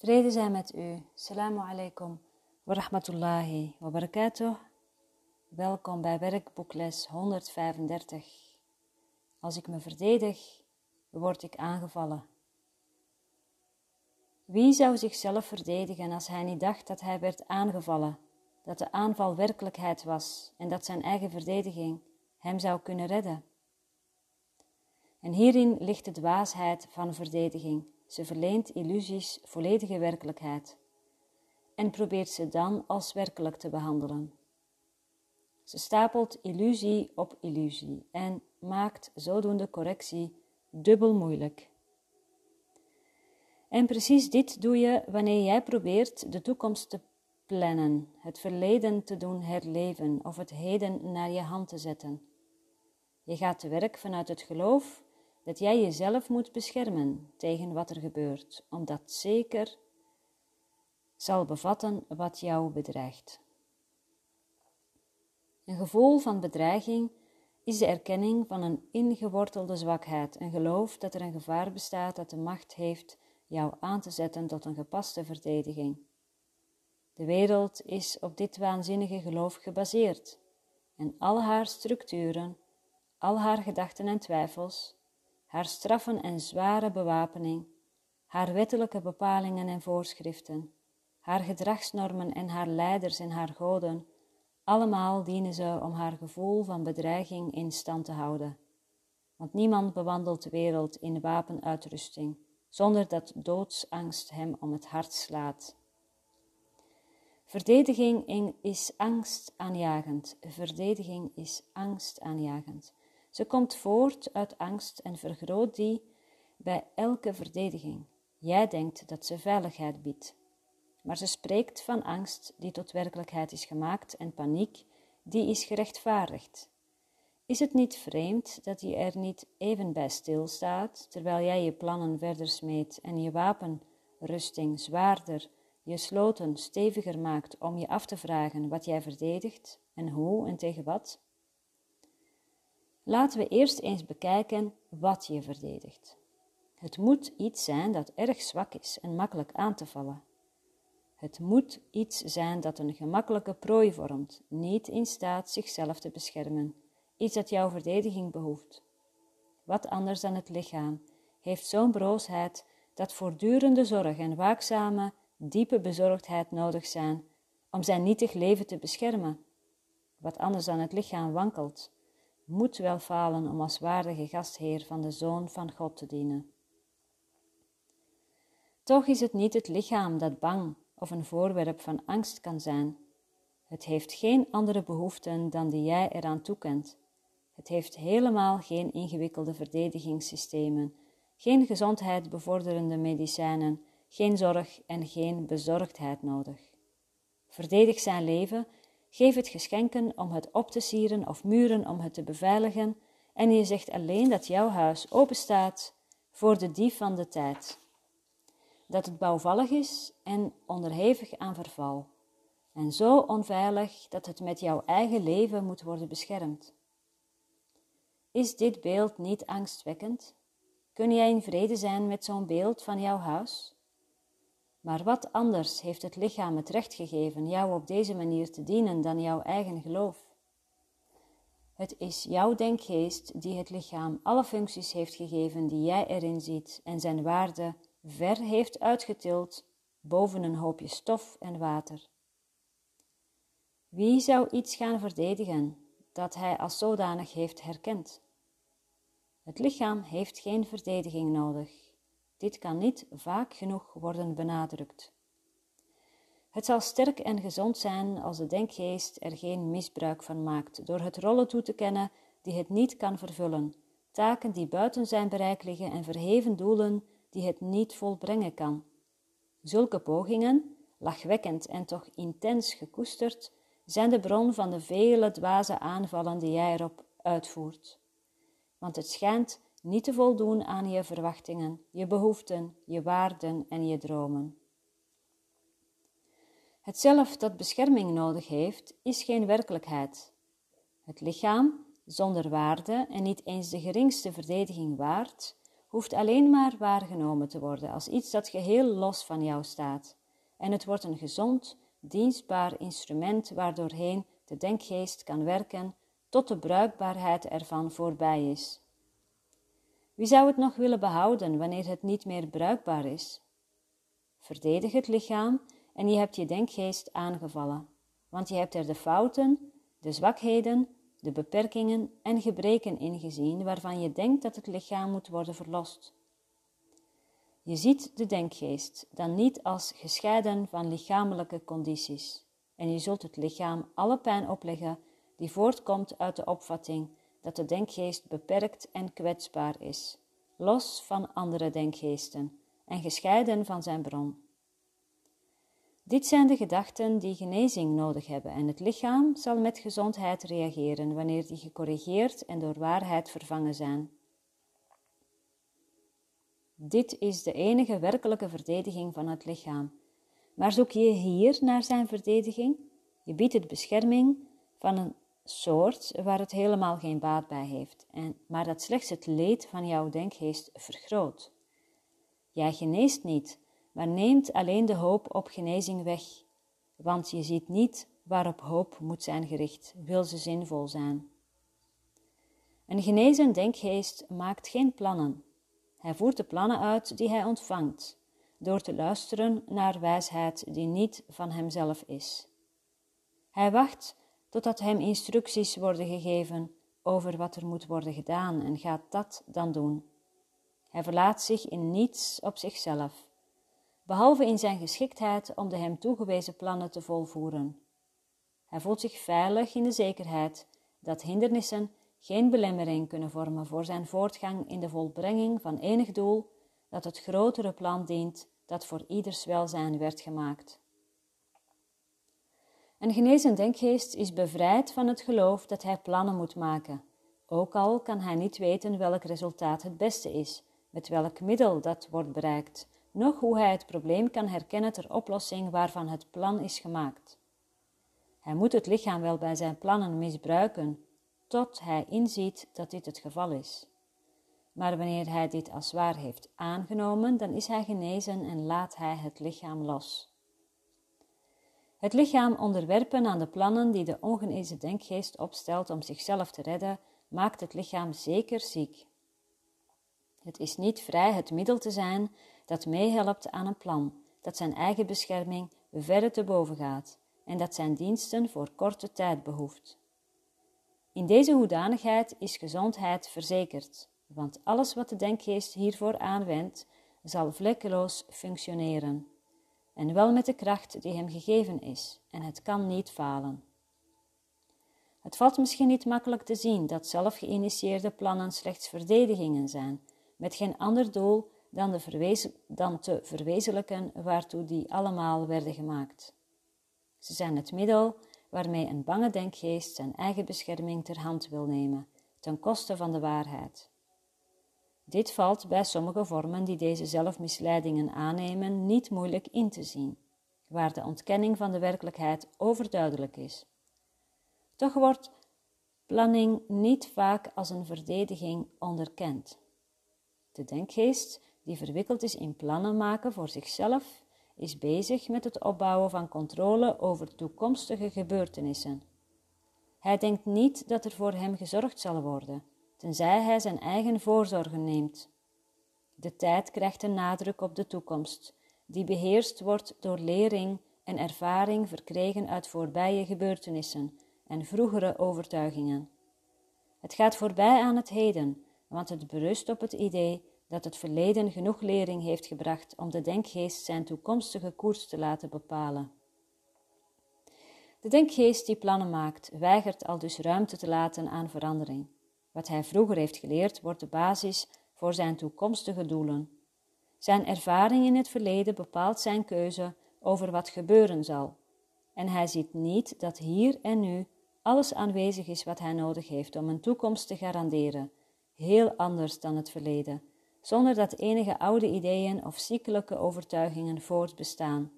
Vrede zijn met u. Salamu alaikum wa rahmatullahi wa barakatuh. Welkom bij werkboekles 135. Als ik me verdedig, word ik aangevallen. Wie zou zichzelf verdedigen als hij niet dacht dat hij werd aangevallen, dat de aanval werkelijkheid was en dat zijn eigen verdediging hem zou kunnen redden? En hierin ligt de dwaasheid van verdediging ze verleent illusies volledige werkelijkheid en probeert ze dan als werkelijk te behandelen. Ze stapelt illusie op illusie en maakt zodoende correctie dubbel moeilijk. En precies dit doe je wanneer jij probeert de toekomst te plannen, het verleden te doen herleven of het heden naar je hand te zetten. Je gaat te werk vanuit het geloof dat jij jezelf moet beschermen tegen wat er gebeurt, omdat zeker zal bevatten wat jou bedreigt. Een gevoel van bedreiging is de erkenning van een ingewortelde zwakheid, een geloof dat er een gevaar bestaat dat de macht heeft jou aan te zetten tot een gepaste verdediging. De wereld is op dit waanzinnige geloof gebaseerd en al haar structuren, al haar gedachten en twijfels haar straffen en zware bewapening, haar wettelijke bepalingen en voorschriften, haar gedragsnormen en haar leiders en haar goden, allemaal dienen ze om haar gevoel van bedreiging in stand te houden. Want niemand bewandelt de wereld in wapenuitrusting, zonder dat doodsangst hem om het hart slaat. Verdediging is angst aanjagend. Verdediging is angst aanjagend. Ze komt voort uit angst en vergroot die bij elke verdediging. Jij denkt dat ze veiligheid biedt. Maar ze spreekt van angst die tot werkelijkheid is gemaakt en paniek die is gerechtvaardigd. Is het niet vreemd dat je er niet even bij stilstaat, terwijl jij je plannen verder smeet en je wapenrusting zwaarder, je sloten steviger maakt om je af te vragen wat jij verdedigt en hoe en tegen wat? Laten we eerst eens bekijken wat je verdedigt. Het moet iets zijn dat erg zwak is en makkelijk aan te vallen. Het moet iets zijn dat een gemakkelijke prooi vormt, niet in staat zichzelf te beschermen, iets dat jouw verdediging behoeft. Wat anders dan het lichaam heeft zo'n broosheid dat voortdurende zorg en waakzame, diepe bezorgdheid nodig zijn om zijn nietig leven te beschermen. Wat anders dan het lichaam wankelt, moet wel falen om als waardige gastheer van de Zoon van God te dienen. Toch is het niet het lichaam dat bang of een voorwerp van angst kan zijn. Het heeft geen andere behoeften dan die jij eraan toekent. Het heeft helemaal geen ingewikkelde verdedigingssystemen, geen gezondheid bevorderende medicijnen, geen zorg en geen bezorgdheid nodig. Verdedig zijn leven Geef het geschenken om het op te sieren of muren om het te beveiligen, en je zegt alleen dat jouw huis openstaat voor de dief van de tijd. Dat het bouwvallig is en onderhevig aan verval, en zo onveilig dat het met jouw eigen leven moet worden beschermd. Is dit beeld niet angstwekkend? Kun jij in vrede zijn met zo'n beeld van jouw huis? Maar wat anders heeft het lichaam het recht gegeven jou op deze manier te dienen dan jouw eigen geloof? Het is jouw denkgeest die het lichaam alle functies heeft gegeven die jij erin ziet en zijn waarde ver heeft uitgetild boven een hoopje stof en water. Wie zou iets gaan verdedigen dat hij als zodanig heeft herkend? Het lichaam heeft geen verdediging nodig. Dit kan niet vaak genoeg worden benadrukt. Het zal sterk en gezond zijn als de denkgeest er geen misbruik van maakt door het rollen toe te kennen die het niet kan vervullen, taken die buiten zijn bereik liggen en verheven doelen die het niet volbrengen kan. Zulke pogingen, lachwekkend en toch intens gekoesterd, zijn de bron van de vele dwaze aanvallen die jij erop uitvoert. Want het schijnt niet te voldoen aan je verwachtingen, je behoeften, je waarden en je dromen. Het zelf dat bescherming nodig heeft, is geen werkelijkheid. Het lichaam, zonder waarde en niet eens de geringste verdediging waard, hoeft alleen maar waargenomen te worden als iets dat geheel los van jou staat. En het wordt een gezond, dienstbaar instrument waardoorheen de denkgeest kan werken tot de bruikbaarheid ervan voorbij is. Wie zou het nog willen behouden wanneer het niet meer bruikbaar is? Verdedig het lichaam en je hebt je denkgeest aangevallen, want je hebt er de fouten, de zwakheden, de beperkingen en gebreken ingezien waarvan je denkt dat het lichaam moet worden verlost. Je ziet de denkgeest dan niet als gescheiden van lichamelijke condities, en je zult het lichaam alle pijn opleggen die voortkomt uit de opvatting dat de denkgeest beperkt en kwetsbaar is, los van andere denkgeesten en gescheiden van zijn bron. Dit zijn de gedachten die genezing nodig hebben en het lichaam zal met gezondheid reageren wanneer die gecorrigeerd en door waarheid vervangen zijn. Dit is de enige werkelijke verdediging van het lichaam. Maar zoek je hier naar zijn verdediging? Je biedt het bescherming van een soort waar het helemaal geen baat bij heeft, en, maar dat slechts het leed van jouw denkgeest vergroot. Jij geneest niet, maar neemt alleen de hoop op genezing weg, want je ziet niet waarop hoop moet zijn gericht, wil ze zinvol zijn. Een genezen denkgeest maakt geen plannen. Hij voert de plannen uit die hij ontvangt, door te luisteren naar wijsheid die niet van hemzelf is. Hij wacht totdat hem instructies worden gegeven over wat er moet worden gedaan en gaat dat dan doen. Hij verlaat zich in niets op zichzelf, behalve in zijn geschiktheid om de hem toegewezen plannen te volvoeren. Hij voelt zich veilig in de zekerheid dat hindernissen geen belemmering kunnen vormen voor zijn voortgang in de volbrenging van enig doel dat het grotere plan dient dat voor ieders welzijn werd gemaakt. Een genezen denkgeest is bevrijd van het geloof dat hij plannen moet maken, ook al kan hij niet weten welk resultaat het beste is, met welk middel dat wordt bereikt, noch hoe hij het probleem kan herkennen ter oplossing waarvan het plan is gemaakt. Hij moet het lichaam wel bij zijn plannen misbruiken, tot hij inziet dat dit het geval is. Maar wanneer hij dit als waar heeft aangenomen, dan is hij genezen en laat hij het lichaam los. Het lichaam onderwerpen aan de plannen die de ongenezen denkgeest opstelt om zichzelf te redden, maakt het lichaam zeker ziek. Het is niet vrij het middel te zijn dat meehelpt aan een plan, dat zijn eigen bescherming verre te boven gaat en dat zijn diensten voor korte tijd behoeft. In deze hoedanigheid is gezondheid verzekerd, want alles wat de denkgeest hiervoor aanwendt, zal vlekkeloos functioneren en wel met de kracht die hem gegeven is, en het kan niet falen. Het valt misschien niet makkelijk te zien dat zelf geïnitieerde plannen slechts verdedigingen zijn, met geen ander doel dan, de dan te verwezenlijken waartoe die allemaal werden gemaakt. Ze zijn het middel waarmee een bange denkgeest zijn eigen bescherming ter hand wil nemen, ten koste van de waarheid. Dit valt bij sommige vormen die deze zelfmisleidingen aannemen niet moeilijk in te zien, waar de ontkenning van de werkelijkheid overduidelijk is. Toch wordt planning niet vaak als een verdediging onderkend. De denkgeest, die verwikkeld is in plannen maken voor zichzelf, is bezig met het opbouwen van controle over toekomstige gebeurtenissen. Hij denkt niet dat er voor hem gezorgd zal worden, tenzij hij zijn eigen voorzorgen neemt. De tijd krijgt een nadruk op de toekomst, die beheerst wordt door lering en ervaring verkregen uit voorbije gebeurtenissen en vroegere overtuigingen. Het gaat voorbij aan het heden, want het berust op het idee dat het verleden genoeg lering heeft gebracht om de denkgeest zijn toekomstige koers te laten bepalen. De denkgeest die plannen maakt, weigert al dus ruimte te laten aan verandering. Wat hij vroeger heeft geleerd, wordt de basis voor zijn toekomstige doelen. Zijn ervaring in het verleden bepaalt zijn keuze over wat gebeuren zal. En hij ziet niet dat hier en nu alles aanwezig is wat hij nodig heeft om een toekomst te garanderen, heel anders dan het verleden, zonder dat enige oude ideeën of ziekelijke overtuigingen voortbestaan.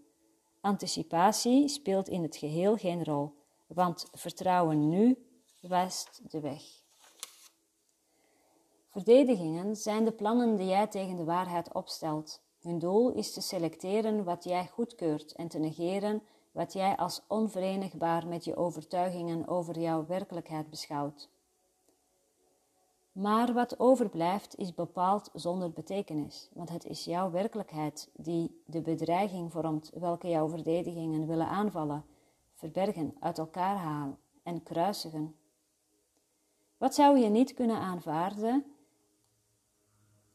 Anticipatie speelt in het geheel geen rol, want vertrouwen nu wijst de weg. Verdedigingen zijn de plannen die jij tegen de waarheid opstelt. Hun doel is te selecteren wat jij goedkeurt en te negeren wat jij als onverenigbaar met je overtuigingen over jouw werkelijkheid beschouwt. Maar wat overblijft is bepaald zonder betekenis, want het is jouw werkelijkheid die de bedreiging vormt welke jouw verdedigingen willen aanvallen, verbergen, uit elkaar halen en kruisigen. Wat zou je niet kunnen aanvaarden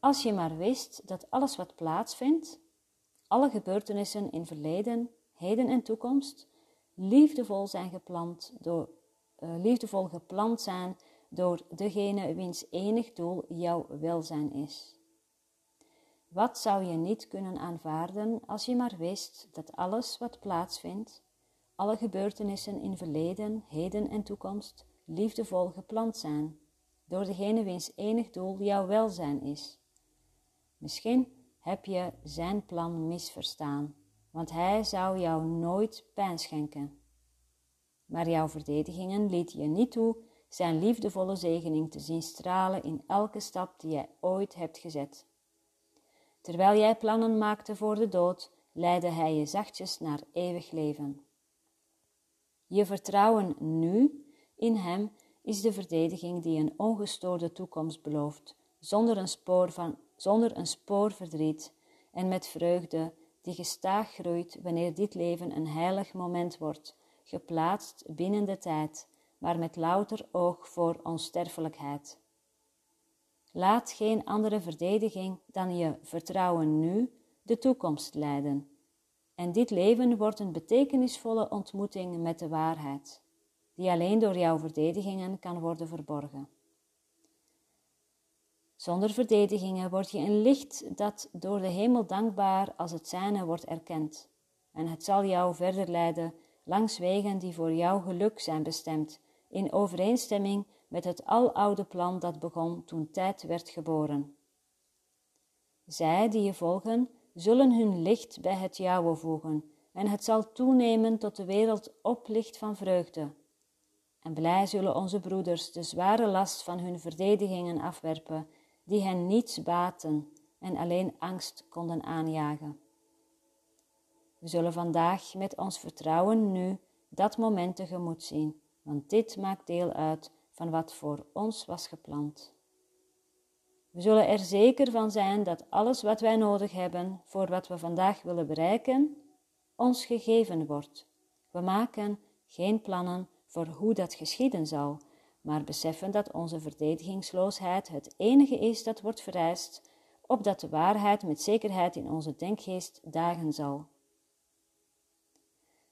als je maar wist dat alles wat plaatsvindt, alle gebeurtenissen in verleden, heden en toekomst, liefdevol zijn gepland door, uh, liefdevol gepland zijn door degene wiens enig doel jouw welzijn is. Wat zou je niet kunnen aanvaarden als je maar wist dat alles wat plaatsvindt, alle gebeurtenissen in verleden, heden en toekomst, liefdevol gepland zijn door degene wiens enig doel jouw welzijn is? Misschien heb je zijn plan misverstaan, want hij zou jou nooit pijn schenken. Maar jouw verdedigingen liet je niet toe zijn liefdevolle zegening te zien stralen in elke stap die jij ooit hebt gezet. Terwijl jij plannen maakte voor de dood, leidde hij je zachtjes naar eeuwig leven. Je vertrouwen nu in hem is de verdediging die een ongestoorde toekomst belooft, zonder een spoor, van, zonder een spoor verdriet en met vreugde die gestaag groeit wanneer dit leven een heilig moment wordt, geplaatst binnen de tijd maar met louter oog voor onsterfelijkheid. Laat geen andere verdediging dan je vertrouwen nu de toekomst leiden. En dit leven wordt een betekenisvolle ontmoeting met de waarheid, die alleen door jouw verdedigingen kan worden verborgen. Zonder verdedigingen word je een licht dat door de hemel dankbaar als het zijne wordt erkend. En het zal jou verder leiden langs wegen die voor jouw geluk zijn bestemd in overeenstemming met het aloude plan dat begon toen tijd werd geboren. Zij die je volgen, zullen hun licht bij het jouwe voegen, en het zal toenemen tot de wereld oplicht van vreugde. En blij zullen onze broeders de zware last van hun verdedigingen afwerpen, die hen niets baten en alleen angst konden aanjagen. We zullen vandaag met ons vertrouwen nu dat moment tegemoet zien want dit maakt deel uit van wat voor ons was gepland. We zullen er zeker van zijn dat alles wat wij nodig hebben voor wat we vandaag willen bereiken, ons gegeven wordt. We maken geen plannen voor hoe dat geschieden zal, maar beseffen dat onze verdedigingsloosheid het enige is dat wordt vereist, opdat de waarheid met zekerheid in onze denkgeest dagen zal.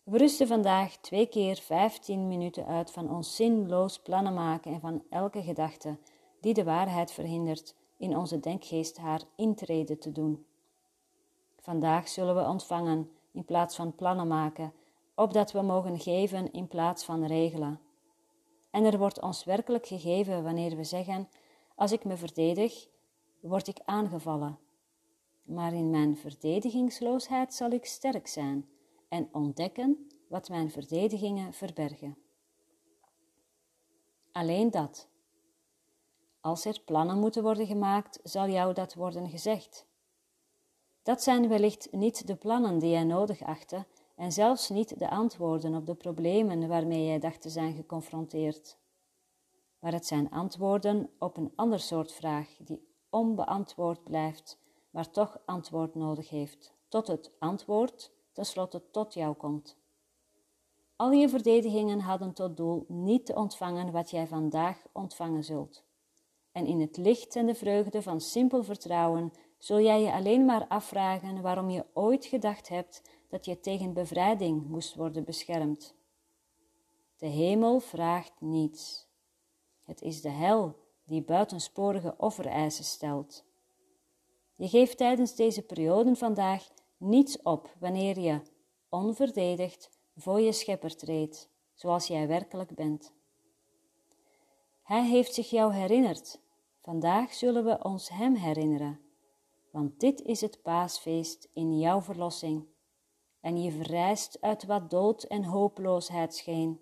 We rusten vandaag twee keer 15 minuten uit van ons zinloos plannen maken en van elke gedachte die de waarheid verhindert in onze denkgeest haar intrede te doen. Vandaag zullen we ontvangen in plaats van plannen maken, opdat we mogen geven in plaats van regelen. En er wordt ons werkelijk gegeven wanneer we zeggen: Als ik me verdedig, word ik aangevallen. Maar in mijn verdedigingsloosheid zal ik sterk zijn en ontdekken wat mijn verdedigingen verbergen. Alleen dat. Als er plannen moeten worden gemaakt, zal jou dat worden gezegd. Dat zijn wellicht niet de plannen die jij nodig achtte en zelfs niet de antwoorden op de problemen waarmee jij dacht te zijn geconfronteerd. Maar het zijn antwoorden op een ander soort vraag die onbeantwoord blijft, maar toch antwoord nodig heeft, tot het antwoord tenslotte tot jou komt. Al je verdedigingen hadden tot doel niet te ontvangen wat jij vandaag ontvangen zult. En in het licht en de vreugde van simpel vertrouwen zul jij je alleen maar afvragen waarom je ooit gedacht hebt dat je tegen bevrijding moest worden beschermd. De hemel vraagt niets. Het is de hel die buitensporige offereisen stelt. Je geeft tijdens deze periode vandaag niets op wanneer je, onverdedigd, voor je schepper treedt, zoals jij werkelijk bent. Hij heeft zich jou herinnerd. Vandaag zullen we ons Hem herinneren, want dit is het paasfeest in jouw verlossing. En je verrijst uit wat dood en hopeloosheid scheen.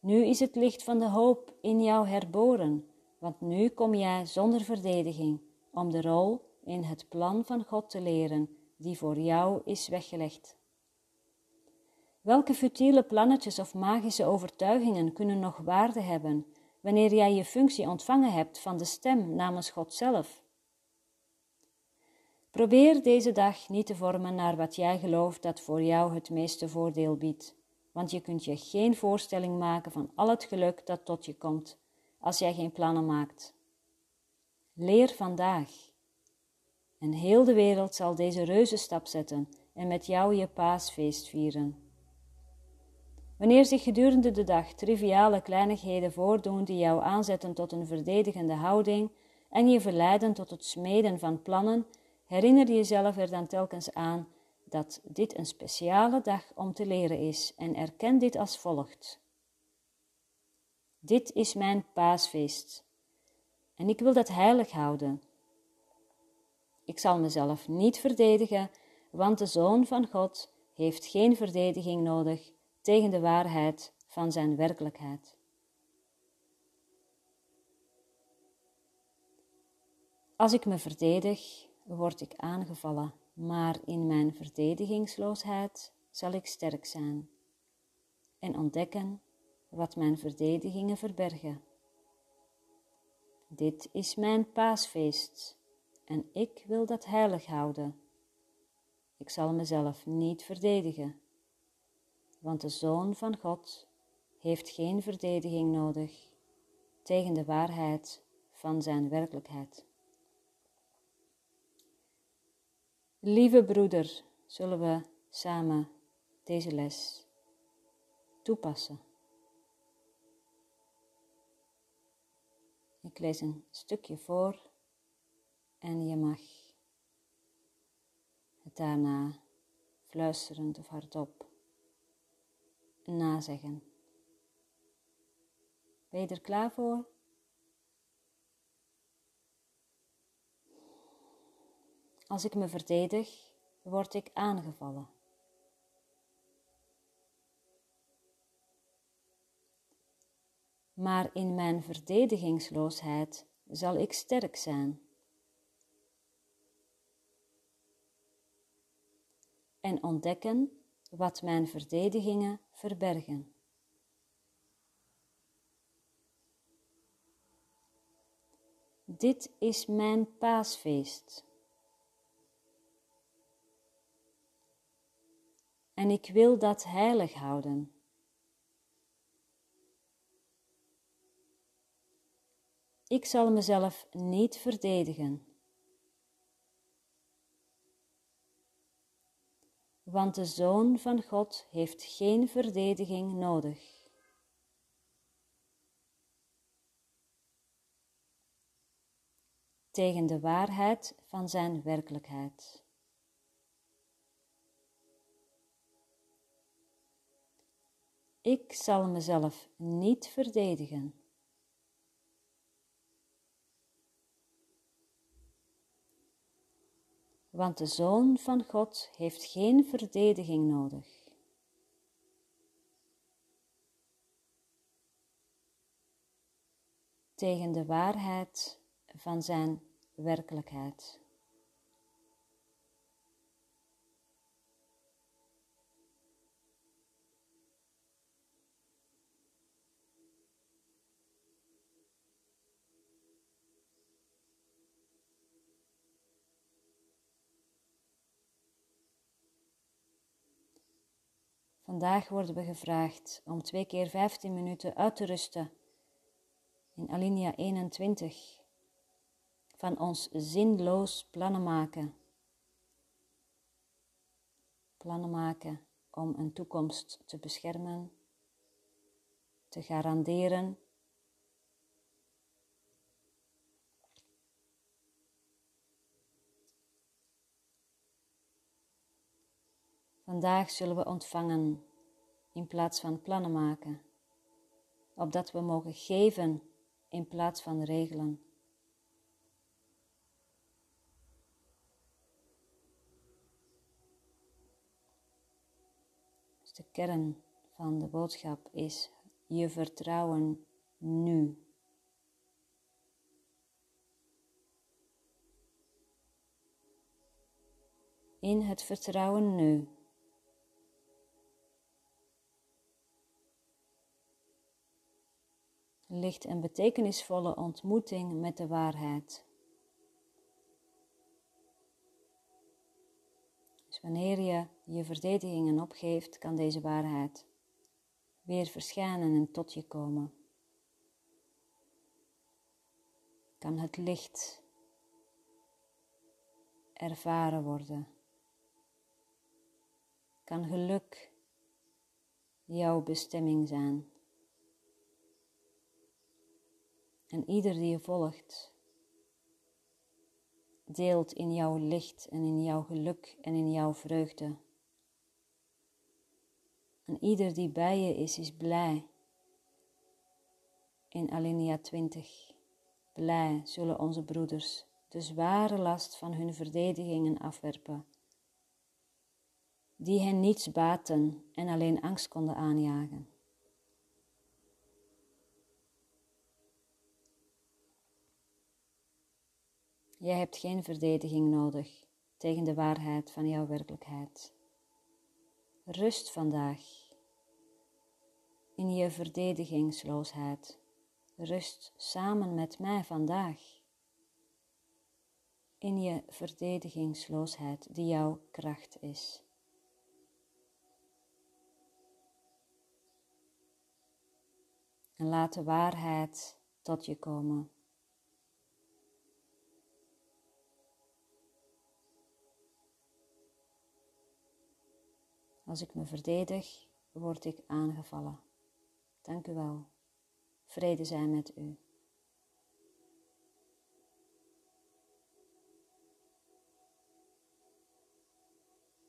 Nu is het licht van de hoop in jou herboren, want nu kom jij zonder verdediging om de rol in het plan van God te leren die voor jou is weggelegd. Welke futiele plannetjes of magische overtuigingen kunnen nog waarde hebben wanneer jij je functie ontvangen hebt van de stem namens God zelf? Probeer deze dag niet te vormen naar wat jij gelooft dat voor jou het meeste voordeel biedt, want je kunt je geen voorstelling maken van al het geluk dat tot je komt als jij geen plannen maakt. Leer vandaag. En heel de wereld zal deze reuzenstap zetten en met jou je paasfeest vieren. Wanneer zich gedurende de dag triviale kleinigheden voordoen die jou aanzetten tot een verdedigende houding en je verleiden tot het smeden van plannen, herinner jezelf er dan telkens aan dat dit een speciale dag om te leren is en erken dit als volgt. Dit is mijn paasfeest en ik wil dat heilig houden. Ik zal mezelf niet verdedigen, want de Zoon van God heeft geen verdediging nodig tegen de waarheid van zijn werkelijkheid. Als ik me verdedig, word ik aangevallen, maar in mijn verdedigingsloosheid zal ik sterk zijn en ontdekken wat mijn verdedigingen verbergen. Dit is mijn paasfeest en ik wil dat heilig houden. Ik zal mezelf niet verdedigen, want de Zoon van God heeft geen verdediging nodig tegen de waarheid van zijn werkelijkheid. Lieve broeder, zullen we samen deze les toepassen. Ik lees een stukje voor en je mag het daarna fluisterend of hardop nazeggen. Ben je er klaar voor? Als ik me verdedig, word ik aangevallen. Maar in mijn verdedigingsloosheid zal ik sterk zijn. En ontdekken wat mijn verdedigingen verbergen. Dit is mijn paasfeest. En ik wil dat heilig houden. Ik zal mezelf niet verdedigen. Want de Zoon van God heeft geen verdediging nodig. Tegen de waarheid van zijn werkelijkheid. Ik zal mezelf niet verdedigen. want de Zoon van God heeft geen verdediging nodig. Tegen de waarheid van zijn werkelijkheid. Vandaag worden we gevraagd om twee keer 15 minuten uit te rusten in alinea 21 van ons zinloos plannen maken. Plannen maken om een toekomst te beschermen, te garanderen. Vandaag zullen we ontvangen in plaats van plannen maken, opdat we mogen geven in plaats van regelen. Dus de kern van de boodschap is je vertrouwen nu. In het vertrouwen nu. Ligt een betekenisvolle ontmoeting met de waarheid. Dus wanneer je je verdedigingen opgeeft, kan deze waarheid weer verschijnen en tot je komen. Kan het licht ervaren worden. Kan geluk jouw bestemming zijn. En ieder die je volgt, deelt in jouw licht en in jouw geluk en in jouw vreugde. En ieder die bij je is, is blij. In Alinea 20. Blij zullen onze broeders de zware last van hun verdedigingen afwerpen, die hen niets baten en alleen angst konden aanjagen. Jij hebt geen verdediging nodig tegen de waarheid van jouw werkelijkheid. Rust vandaag in je verdedigingsloosheid. Rust samen met mij vandaag in je verdedigingsloosheid die jouw kracht is. En laat de waarheid tot je komen. Als ik me verdedig, word ik aangevallen. Dank u wel. Vrede zijn met u.